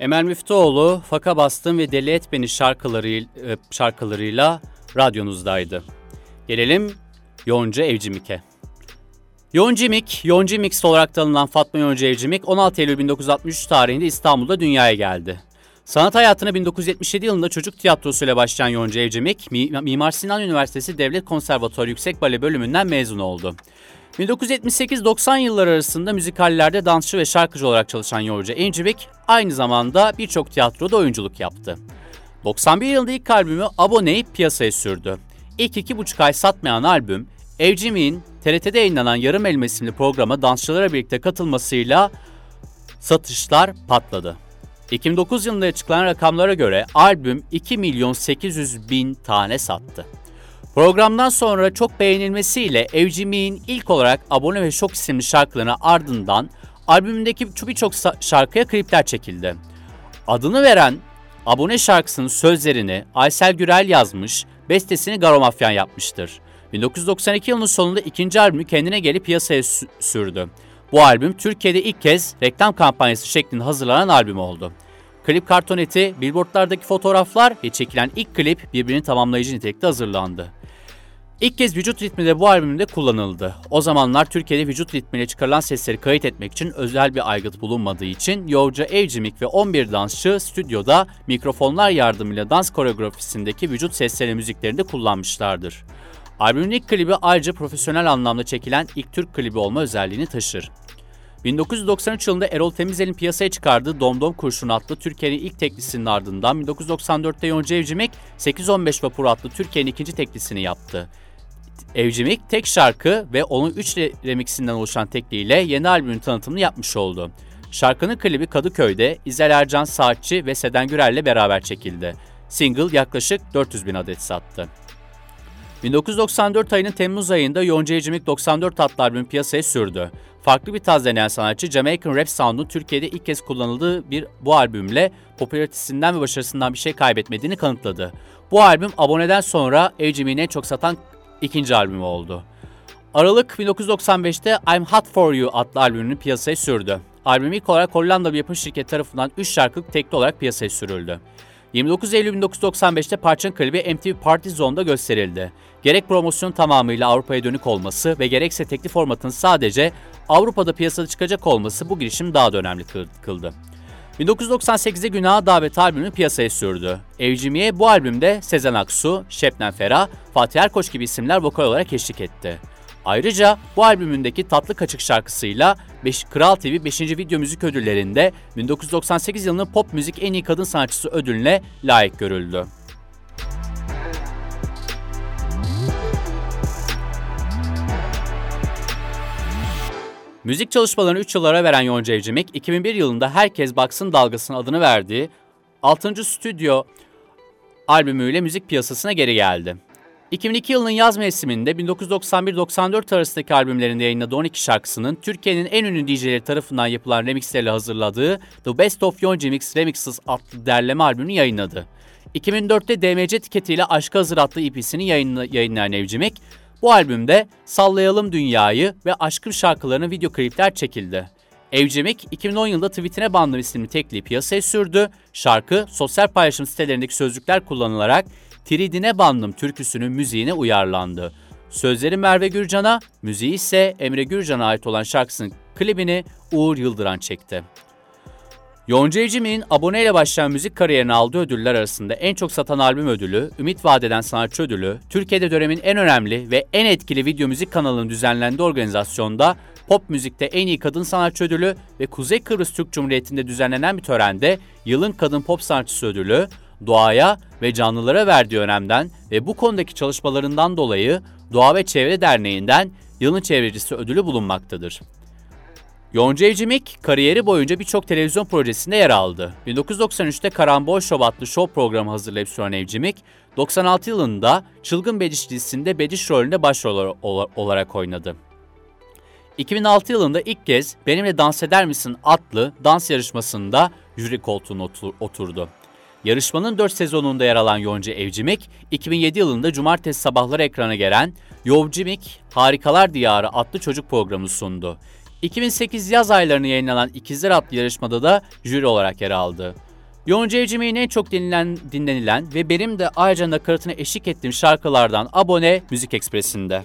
Emel Müftüoğlu, Faka Bastın ve Deli Et Beni şarkıları, e, şarkılarıyla radyonuzdaydı. Gelelim Yonca Evcimik'e. Yoncimik, Yoncimix olarak tanınan Fatma Yonca Evcimik 16 Eylül 1963 tarihinde İstanbul'da dünyaya geldi. Sanat hayatına 1977 yılında çocuk tiyatrosuyla başlayan Yonca Evcimik, Mimar Sinan Üniversitesi Devlet Konservatuarı Yüksek Bale bölümünden mezun oldu. 1978-90 yılları arasında müzikallerde dansçı ve şarkıcı olarak çalışan Yonca Evcimik, aynı zamanda birçok tiyatroda oyunculuk yaptı. 91 yılında ilk albümü Abone'yi piyasaya sürdü. İlk iki buçuk ay satmayan albüm, Evcimik'in TRT'de yayınlanan Yarım Elma isimli programa dansçılara birlikte katılmasıyla satışlar patladı. 2009 yılında açıklanan rakamlara göre albüm 2 milyon 800 bin tane sattı. Programdan sonra çok beğenilmesiyle Evcimik'in ilk olarak Abone ve Şok isimli şarkılarına ardından albümündeki birçok şarkıya klipler çekildi. Adını veren Abone şarkısının sözlerini Aysel Gürel yazmış, bestesini Garo Mafyan yapmıştır. 1992 yılının sonunda ikinci albümü kendine gelip piyasaya sürdü. Bu albüm Türkiye'de ilk kez reklam kampanyası şeklinde hazırlanan albüm oldu. Klip kartoneti, billboardlardaki fotoğraflar ve çekilen ilk klip birbirini tamamlayıcı nitelikte hazırlandı. İlk kez vücut ritmi de bu albümde kullanıldı. O zamanlar Türkiye'de vücut ritmiyle çıkarılan sesleri kayıt etmek için özel bir aygıt bulunmadığı için Yovca Evcimik ve 11 dansçı stüdyoda mikrofonlar yardımıyla dans koreografisindeki vücut sesleri müziklerinde kullanmışlardır. Albümün ilk klibi ayrıca profesyonel anlamda çekilen ilk Türk klibi olma özelliğini taşır. 1993 yılında Erol Temizel'in piyasaya çıkardığı Domdom Kurşun adlı Türkiye'nin ilk teklisinin ardından 1994'te Yonca Evcimek 815 Vapur adlı Türkiye'nin ikinci teklisini yaptı. Evcimik tek şarkı ve onun 3 remixinden oluşan tekliyle yeni albümün tanıtımını yapmış oldu. Şarkının klibi Kadıköy'de İzel Ercan Saatçi ve Seden Gürel'le beraber çekildi. Single yaklaşık 400 bin adet sattı. 1994 ayının Temmuz ayında Yonca Evcimik 94 adlı albüm piyasaya sürdü. Farklı bir tarz deneyen sanatçı Jamaican Rap Sound'un Türkiye'de ilk kez kullanıldığı bir bu albümle popülaritesinden ve başarısından bir şey kaybetmediğini kanıtladı. Bu albüm aboneden sonra Evcimik'in en çok satan ikinci albümü oldu. Aralık 1995'te I'm Hot For You adlı albümünü piyasaya sürdü. Albüm ilk olarak Hollanda bir yapım şirketi tarafından 3 şarkılık tekli olarak piyasaya sürüldü. 29 Eylül 1995'te parçanın klibi MTV Party Zone'da gösterildi. Gerek promosyon tamamıyla Avrupa'ya dönük olması ve gerekse teklif formatının sadece Avrupa'da piyasada çıkacak olması bu girişim daha da önemli kıldı. 1998'de Günah Davet albümünü piyasaya sürdü. Evcimiye bu albümde Sezen Aksu, Şebnem Ferah, Fatih Erkoç gibi isimler vokal olarak eşlik etti. Ayrıca bu albümündeki Tatlı Kaçık şarkısıyla Beş, Kral TV 5. Video Müzik Ödülleri'nde 1998 yılının pop müzik en iyi kadın sanatçısı ödülüne layık görüldü. Müzik çalışmalarını 3 yıllara veren Yonca Evcimik, 2001 yılında Herkes Baksın Dalgası'nın adını verdiği 6. stüdyo albümüyle müzik piyasasına geri geldi. 2002 yılının yaz mevsiminde 1991-94 arasındaki albümlerinde yayınladığı 12 şarkısının Türkiye'nin en ünlü DJ'leri tarafından yapılan remixlerle hazırladığı The Best of Yonca Mix Remixes adlı derleme albümünü yayınladı. 2004'te DMC etiketiyle Aşka Hazır adlı EP'sini yayınlayan Evcimek, bu albümde Sallayalım Dünyayı ve Aşkın şarkılarının video klipler çekildi. Evcimik 2010 yılında Tweetine Bandım isimli tekliği piyasaya sürdü. Şarkı sosyal paylaşım sitelerindeki sözcükler kullanılarak Tridine Bandım türküsünün müziğine uyarlandı. Sözleri Merve Gürcan'a, müziği ise Emre Gürcan'a ait olan şarkısının klibini Uğur Yıldıran çekti. Yonca Evcimik'in aboneyle başlayan müzik kariyerine aldığı ödüller arasında en çok satan albüm ödülü, Ümit Vadeden Sanatçı Ödülü, Türkiye'de dönemin en önemli ve en etkili video müzik kanalının düzenlendiği organizasyonda pop müzikte en iyi kadın sanatçı ödülü ve Kuzey Kıbrıs Türk Cumhuriyeti'nde düzenlenen bir törende yılın kadın pop sanatçısı ödülü, doğaya ve canlılara verdiği önemden ve bu konudaki çalışmalarından dolayı Doğa ve Çevre Derneği'nden yılın çevrecisi ödülü bulunmaktadır. Yonca Evcimik kariyeri boyunca birçok televizyon projesinde yer aldı. 1993'te Karambol Show adlı show programı hazırlayıp sunan Evcimik, 96 yılında Çılgın Bediş dizisinde Bediş rolünde başrol olarak oynadı. 2006 yılında ilk kez Benimle Dans Eder Misin adlı dans yarışmasında jüri koltuğuna oturdu. Yarışmanın 4 sezonunda yer alan Yonca Evcimik, 2007 yılında cumartesi sabahları ekrana gelen Yovcimik Harikalar Diyarı adlı çocuk programı sundu. 2008 yaz aylarını yayınlanan İkizler adlı yarışmada da jüri olarak yer aldı. Yonca Evcimik'in en çok dinlenen, dinlenilen ve benim de ayrıca nakaratına eşlik ettiğim şarkılardan Abone Müzik Ekspresi'nde.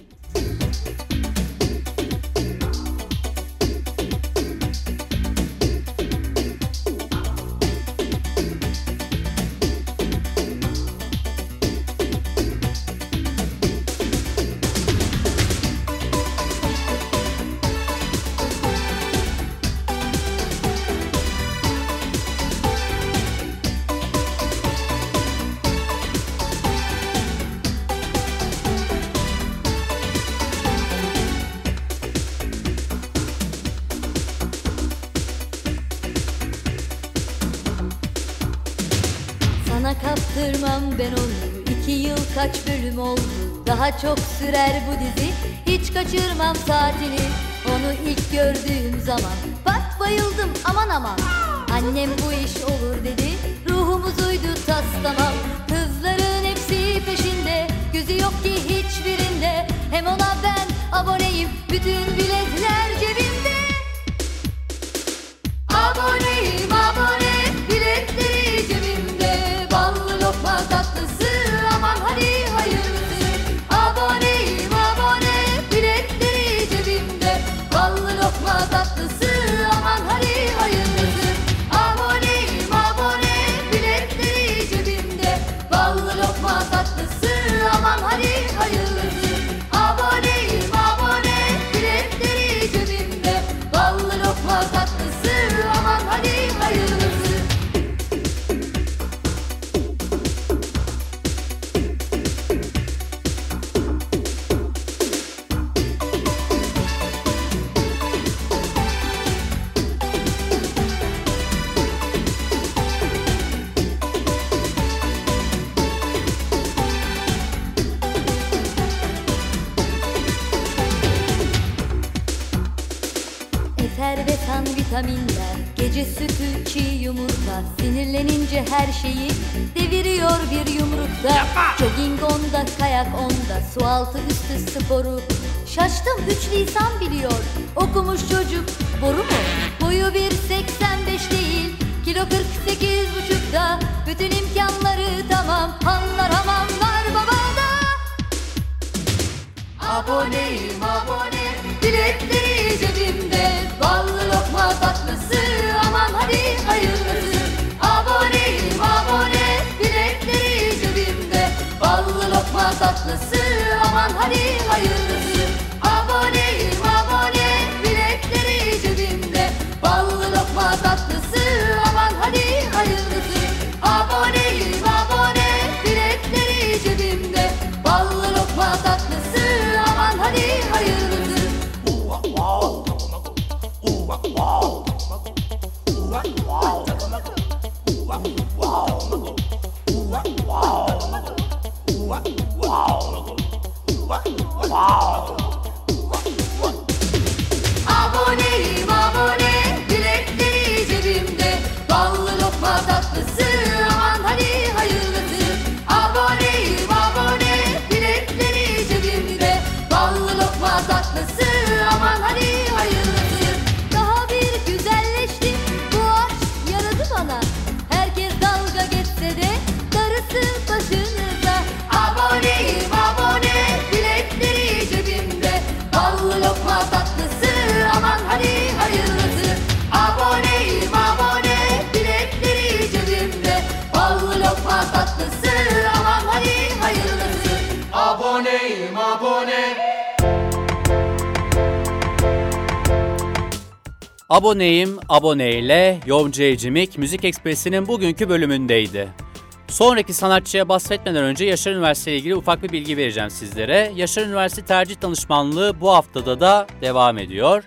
Altı üstü sporu. Şaştım üç lisan biliyor. Okumuş çocuk boru mu? Boyu 1.85 değil. Kilo 48 buçukta. Bütün imkanları tamam. Hanlar hamamlar babada. Aboneyim abone. Biletleri cebimde. Ballı lokma tatlısı Aman hadi hayırlısı. Aboneyim abone. Biletleri cebimde. Ballı lokma tatlısı Aman hadi hayırlısı Aboneyim, aboneyle Yonca Evcimik Müzik Ekspresi'nin bugünkü bölümündeydi. Sonraki sanatçıya bahsetmeden önce Yaşar Üniversitesi ile ilgili ufak bir bilgi vereceğim sizlere. Yaşar Üniversitesi tercih danışmanlığı bu haftada da devam ediyor.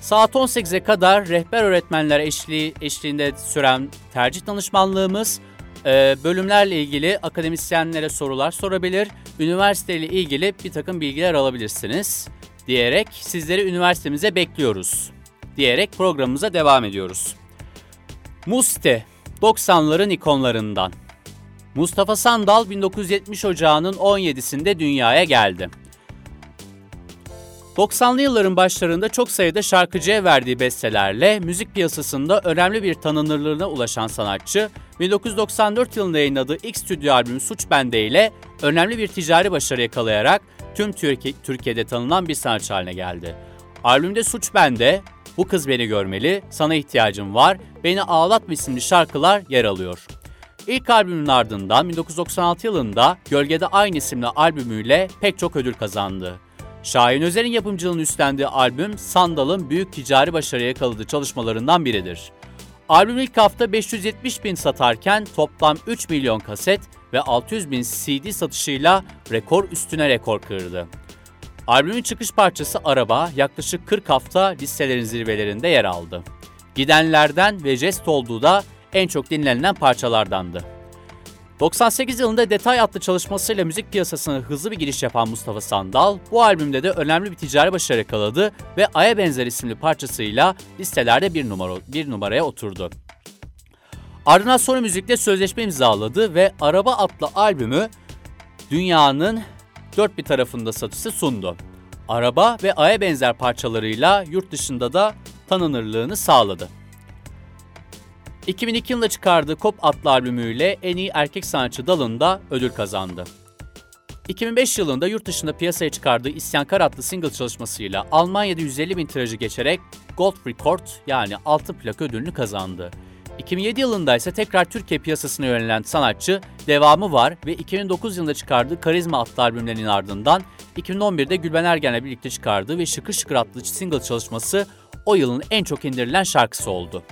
Saat 18'e kadar rehber öğretmenler eşliği, eşliğinde süren tercih danışmanlığımız e, bölümlerle ilgili akademisyenlere sorular sorabilir, üniversiteyle ilgili bir takım bilgiler alabilirsiniz diyerek sizleri üniversitemize bekliyoruz diyerek programımıza devam ediyoruz. Muste 90'ların ikonlarından. Mustafa Sandal 1970 Ocağı'nın 17'sinde dünyaya geldi. 90'lı yılların başlarında çok sayıda şarkıcıya verdiği bestelerle müzik piyasasında önemli bir tanınırlığına ulaşan sanatçı, 1994 yılında yayınladığı ilk stüdyo albümü Suç Bende ile önemli bir ticari başarı yakalayarak tüm Türkiye, Türkiye'de tanınan bir sanatçı haline geldi. Albümde Suç Bende, Bu Kız Beni Görmeli, Sana İhtiyacım Var, Beni Ağlatma isimli şarkılar yer alıyor. İlk albümün ardından 1996 yılında Gölgede Aynı isimli albümüyle pek çok ödül kazandı. Şahin Özer'in yapımcılığını üstlendiği albüm Sandal'ın büyük ticari başarı yakaladığı çalışmalarından biridir. Albüm ilk hafta 570 bin satarken toplam 3 milyon kaset ve 600 bin CD satışıyla rekor üstüne rekor kırdı. Albümün çıkış parçası Araba yaklaşık 40 hafta listelerin zirvelerinde yer aldı. Gidenlerden ve Jest olduğu da en çok dinlenilen parçalardandı. 98 yılında Detay adlı çalışmasıyla müzik piyasasına hızlı bir giriş yapan Mustafa Sandal, bu albümde de önemli bir ticari başarı yakaladı ve Aya Benzer isimli parçasıyla listelerde bir, numara, bir numaraya oturdu. Ardından Sony Müzik'te sözleşme imzaladı ve Araba adlı albümü dünyanın dört bir tarafında satışı sundu. Araba ve Aya benzer parçalarıyla yurt dışında da tanınırlığını sağladı. 2002 yılında çıkardığı Kop adlı albümüyle en iyi erkek sanatçı dalında ödül kazandı. 2005 yılında yurt dışında piyasaya çıkardığı İsyankar adlı single çalışmasıyla Almanya'da 150 bin tirajı geçerek Gold Record yani altın plak ödülünü kazandı. 2007 yılında ise tekrar Türkiye piyasasına yönelen sanatçı devamı var ve 2009 yılında çıkardığı Karizma adlı albümlerinin ardından 2011'de Gülben Ergen'le birlikte çıkardığı ve Şıkır Şıkır adlı single çalışması o yılın en çok indirilen şarkısı oldu.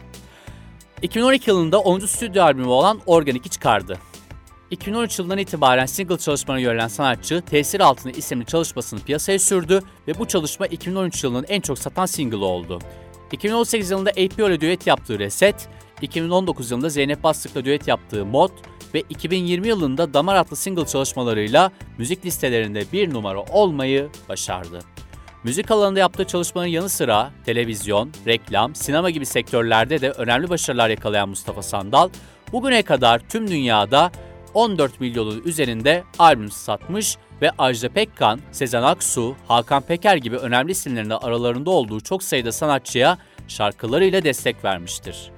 2012 yılında 10. stüdyo albümü olan Organik'i çıkardı. 2013 yılından itibaren single çalışmalarına yönelen sanatçı Tesir Altını isimli çalışmasını piyasaya sürdü ve bu çalışma 2013 yılının en çok satan single'ı oldu. 2018 yılında APO ile düet yaptığı Reset, 2019 yılında Zeynep Bastık'la düet yaptığı Mod ve 2020 yılında Damar adlı single çalışmalarıyla müzik listelerinde bir numara olmayı başardı. Müzik alanında yaptığı çalışmaların yanı sıra televizyon, reklam, sinema gibi sektörlerde de önemli başarılar yakalayan Mustafa Sandal, bugüne kadar tüm dünyada 14 milyonun üzerinde albüm satmış ve Ajda Pekkan, Sezen Aksu, Hakan Peker gibi önemli isimlerin de aralarında olduğu çok sayıda sanatçıya şarkılarıyla destek vermiştir.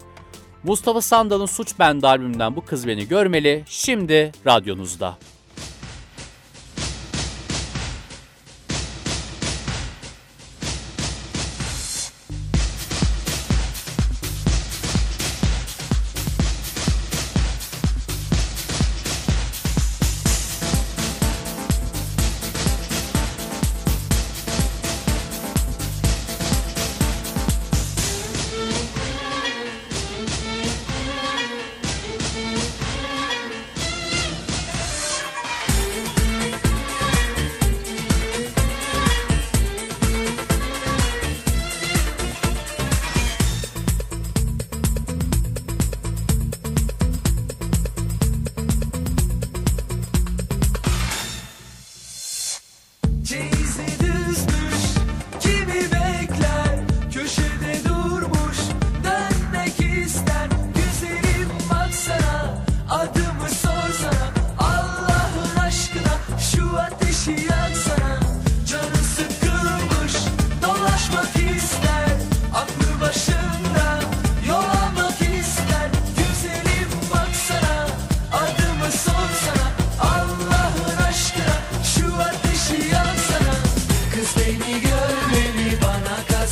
Mustafa Sandal'ın Suç Bende albümünden Bu Kız Beni Görmeli şimdi radyonuzda.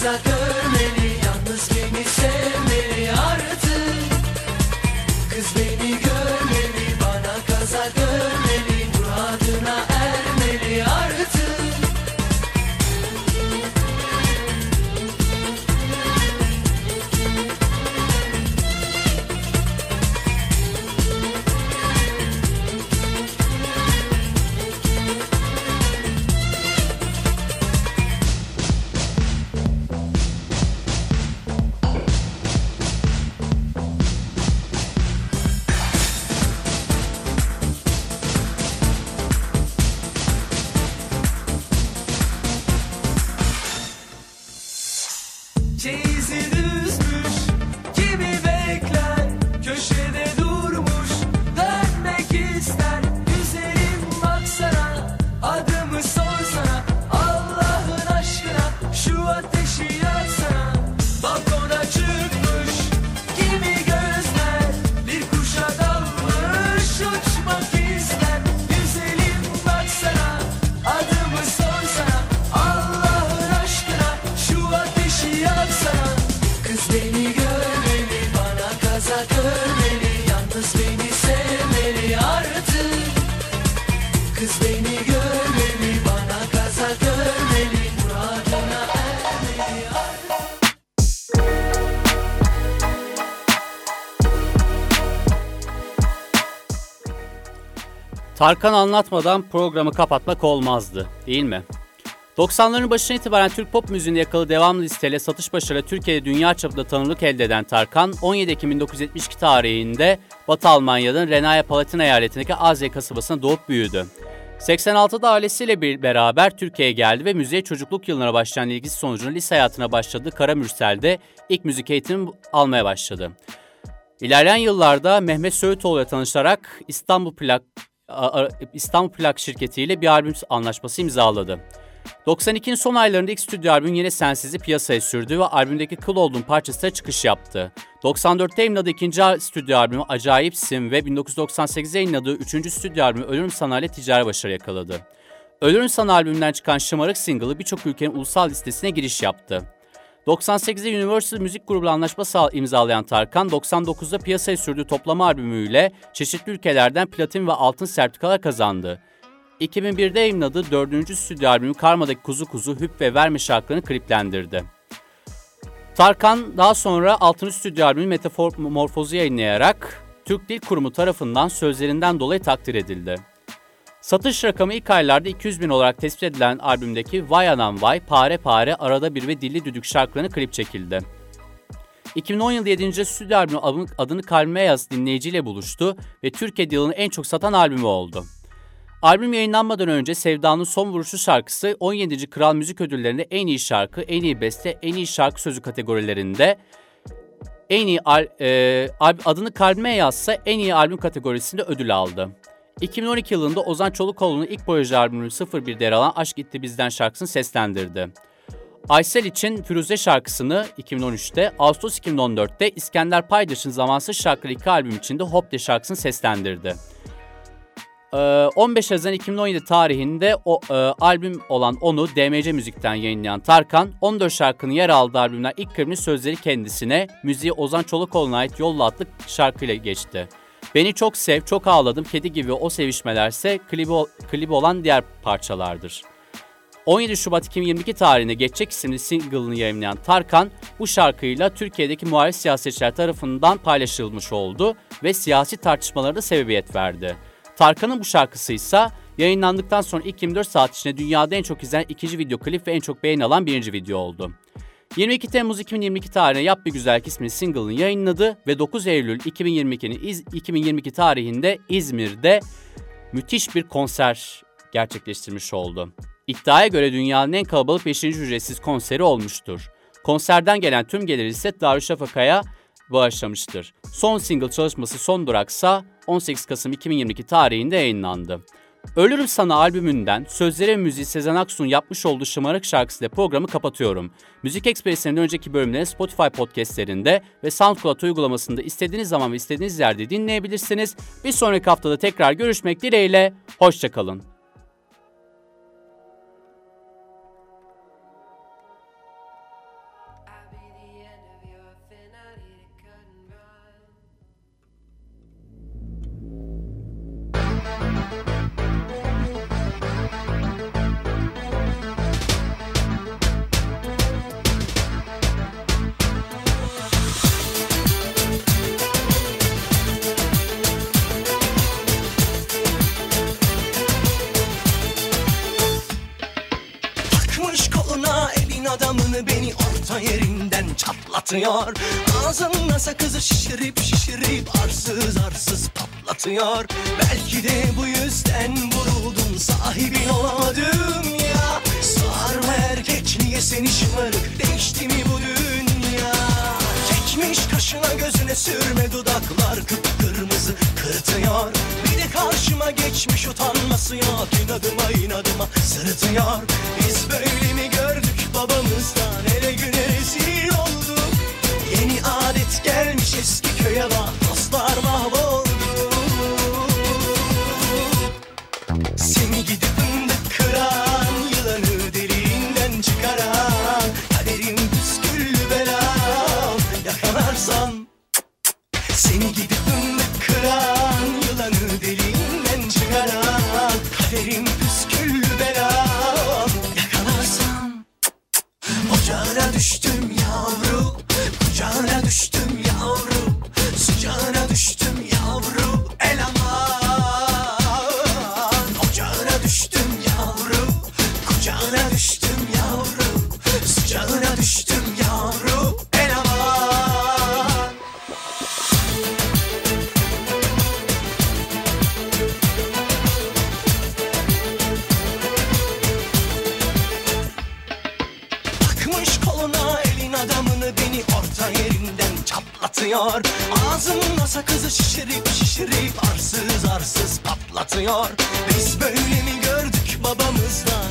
사겨 Tarkan anlatmadan programı kapatmak olmazdı, değil mi? 90'ların başına itibaren Türk pop müziğinde yakalı devamlı listeyle satış başarılı Türkiye'de dünya çapında tanınırlık elde eden Tarkan, 17 Ekim 1972 tarihinde Batı Almanya'nın Renaya Palatin eyaletindeki Azya kasabasında doğup büyüdü. 86'da ailesiyle bir beraber Türkiye'ye geldi ve müziğe çocukluk yıllarına başlayan ilgisi sonucunda lise hayatına başladığı Karamürsel'de ilk müzik eğitimi almaya başladı. İlerleyen yıllarda Mehmet Söğütoğlu ile tanışarak İstanbul Plak İstanbul Plak şirketiyle bir albüm anlaşması imzaladı. 92'nin son aylarında ilk stüdyo albüm Yine Sensiz'i piyasaya sürdü ve albümdeki Kıl Oldum parçasıyla çıkış yaptı. 94'te yayınladığı ikinci stüdyo albümü Acayipsin ve 1998'de yayınladığı üçüncü stüdyo albümü Ölürüm Sana ile ticari başarı yakaladı. Ölürüm Sana albümünden çıkan Şımarık single'ı birçok ülkenin ulusal listesine giriş yaptı. 98'de Universal Müzik Grubu anlaşması imzalayan Tarkan, 99'da piyasaya sürdüğü toplama albümüyle çeşitli ülkelerden platin ve altın sertifikalar kazandı. 2001'de yayınladığı dördüncü stüdyo albümü Karma'daki Kuzu Kuzu, Hüp ve Verme şarkılarını kliplendirdi. Tarkan daha sonra 6. stüdyo albümü Metamorfozu yayınlayarak Türk Dil Kurumu tarafından sözlerinden dolayı takdir edildi. Satış rakamı ilk aylarda 200 bin olarak tespit edilen albümdeki Vay Anam Vay, Pare Pare, Arada Bir ve Dilli Düdük şarkılarını klip çekildi. 2010 yılı 7. stüdyo albümü adını Kalbime Yaz dinleyiciyle buluştu ve Türkiye'de yılın en çok satan albümü oldu. Albüm yayınlanmadan önce Sevda'nın Son Vuruşu şarkısı 17. Kral Müzik Ödülleri'nde en iyi şarkı, en iyi beste, en iyi şarkı sözü kategorilerinde en iyi al, e, adını kalbime yazsa en iyi albüm kategorisinde ödül aldı. 2012 yılında Ozan Çolukoğlu'nun ilk proje albümü 01'de yer alan Aşk Gitti Bizden şarkısını seslendirdi. Aysel için Firuze şarkısını 2013'te, Ağustos 2014'te İskender Paydaş'ın Zamansız Şarkılı iki albüm içinde Hop de şarkısını seslendirdi. 15 Haziran 2017 tarihinde o e, albüm olan onu DMC Müzik'ten yayınlayan Tarkan, 14 şarkının yer aldığı albümler ilk kırmızı sözleri kendisine, müziği Ozan Çolakoğlu'na ait Yolla adlı şarkıyla geçti. Beni çok sev, çok ağladım, kedi gibi o sevişmelerse klibi, klibi olan diğer parçalardır. 17 Şubat 2022 tarihinde Geçecek isimli single'ını yayınlayan Tarkan, bu şarkıyla Türkiye'deki muhalif siyasetçiler tarafından paylaşılmış oldu ve siyasi tartışmalara da sebebiyet verdi. Tarkan'ın bu şarkısı ise yayınlandıktan sonra ilk 24 saat içinde dünyada en çok izlenen ikinci video klip ve en çok beğeni alan birinci video oldu. 22 Temmuz 2022 tarihinde Yap Bir Güzellik ismini single'ını yayınladı ve 9 Eylül 2022'nin 2022 tarihinde İzmir'de müthiş bir konser gerçekleştirmiş oldu. İddiaya göre dünyanın en kalabalık 5. ücretsiz konseri olmuştur. Konserden gelen tüm gelir ise Darüşşafaka'ya bağışlamıştır. Son single çalışması Son Duraksa 18 Kasım 2022 tarihinde yayınlandı. Ölürüm Sana albümünden sözleri ve müziği Sezen Aksu'nun yapmış olduğu şımarık şarkısıyla programı kapatıyorum. Müzik Ekspresi'nin önceki bölümlerini Spotify podcastlerinde ve SoundCloud uygulamasında istediğiniz zaman ve istediğiniz yerde dinleyebilirsiniz. Bir sonraki haftada tekrar görüşmek dileğiyle, hoşçakalın. Adamını beni orta yerinden çatlatıyor. Ağzında sakızı şişirip şişirip arsız arsız patlatıyor. Belki de bu yüzden vuruldum sahibin olamadım ya. Sarma erkek niye seni şımarık değişti mi bu dünya? Çekmiş kaşına gözüne sürme dudaklar kıpkırmızı kırıtıyor. Bir de karşıma geçmiş utanması yok inadıma inadıma sırıtıyor. Biz böyle mi gördük babamızdan ele güne rezil olduk Yeni adet gelmiş eski köye bak dostlar mahvoldu. Seni gidip fındık kıran Yılanı deliğinden çıkaran Kaderim püsküllü belam Yakalarsan. Seni gidip düştü. patlatıyor Ağzımda sakızı şişirip şişirip arsız arsız patlatıyor. Biz böyle mi gördük babamızdan?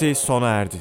dizisi sona erdi.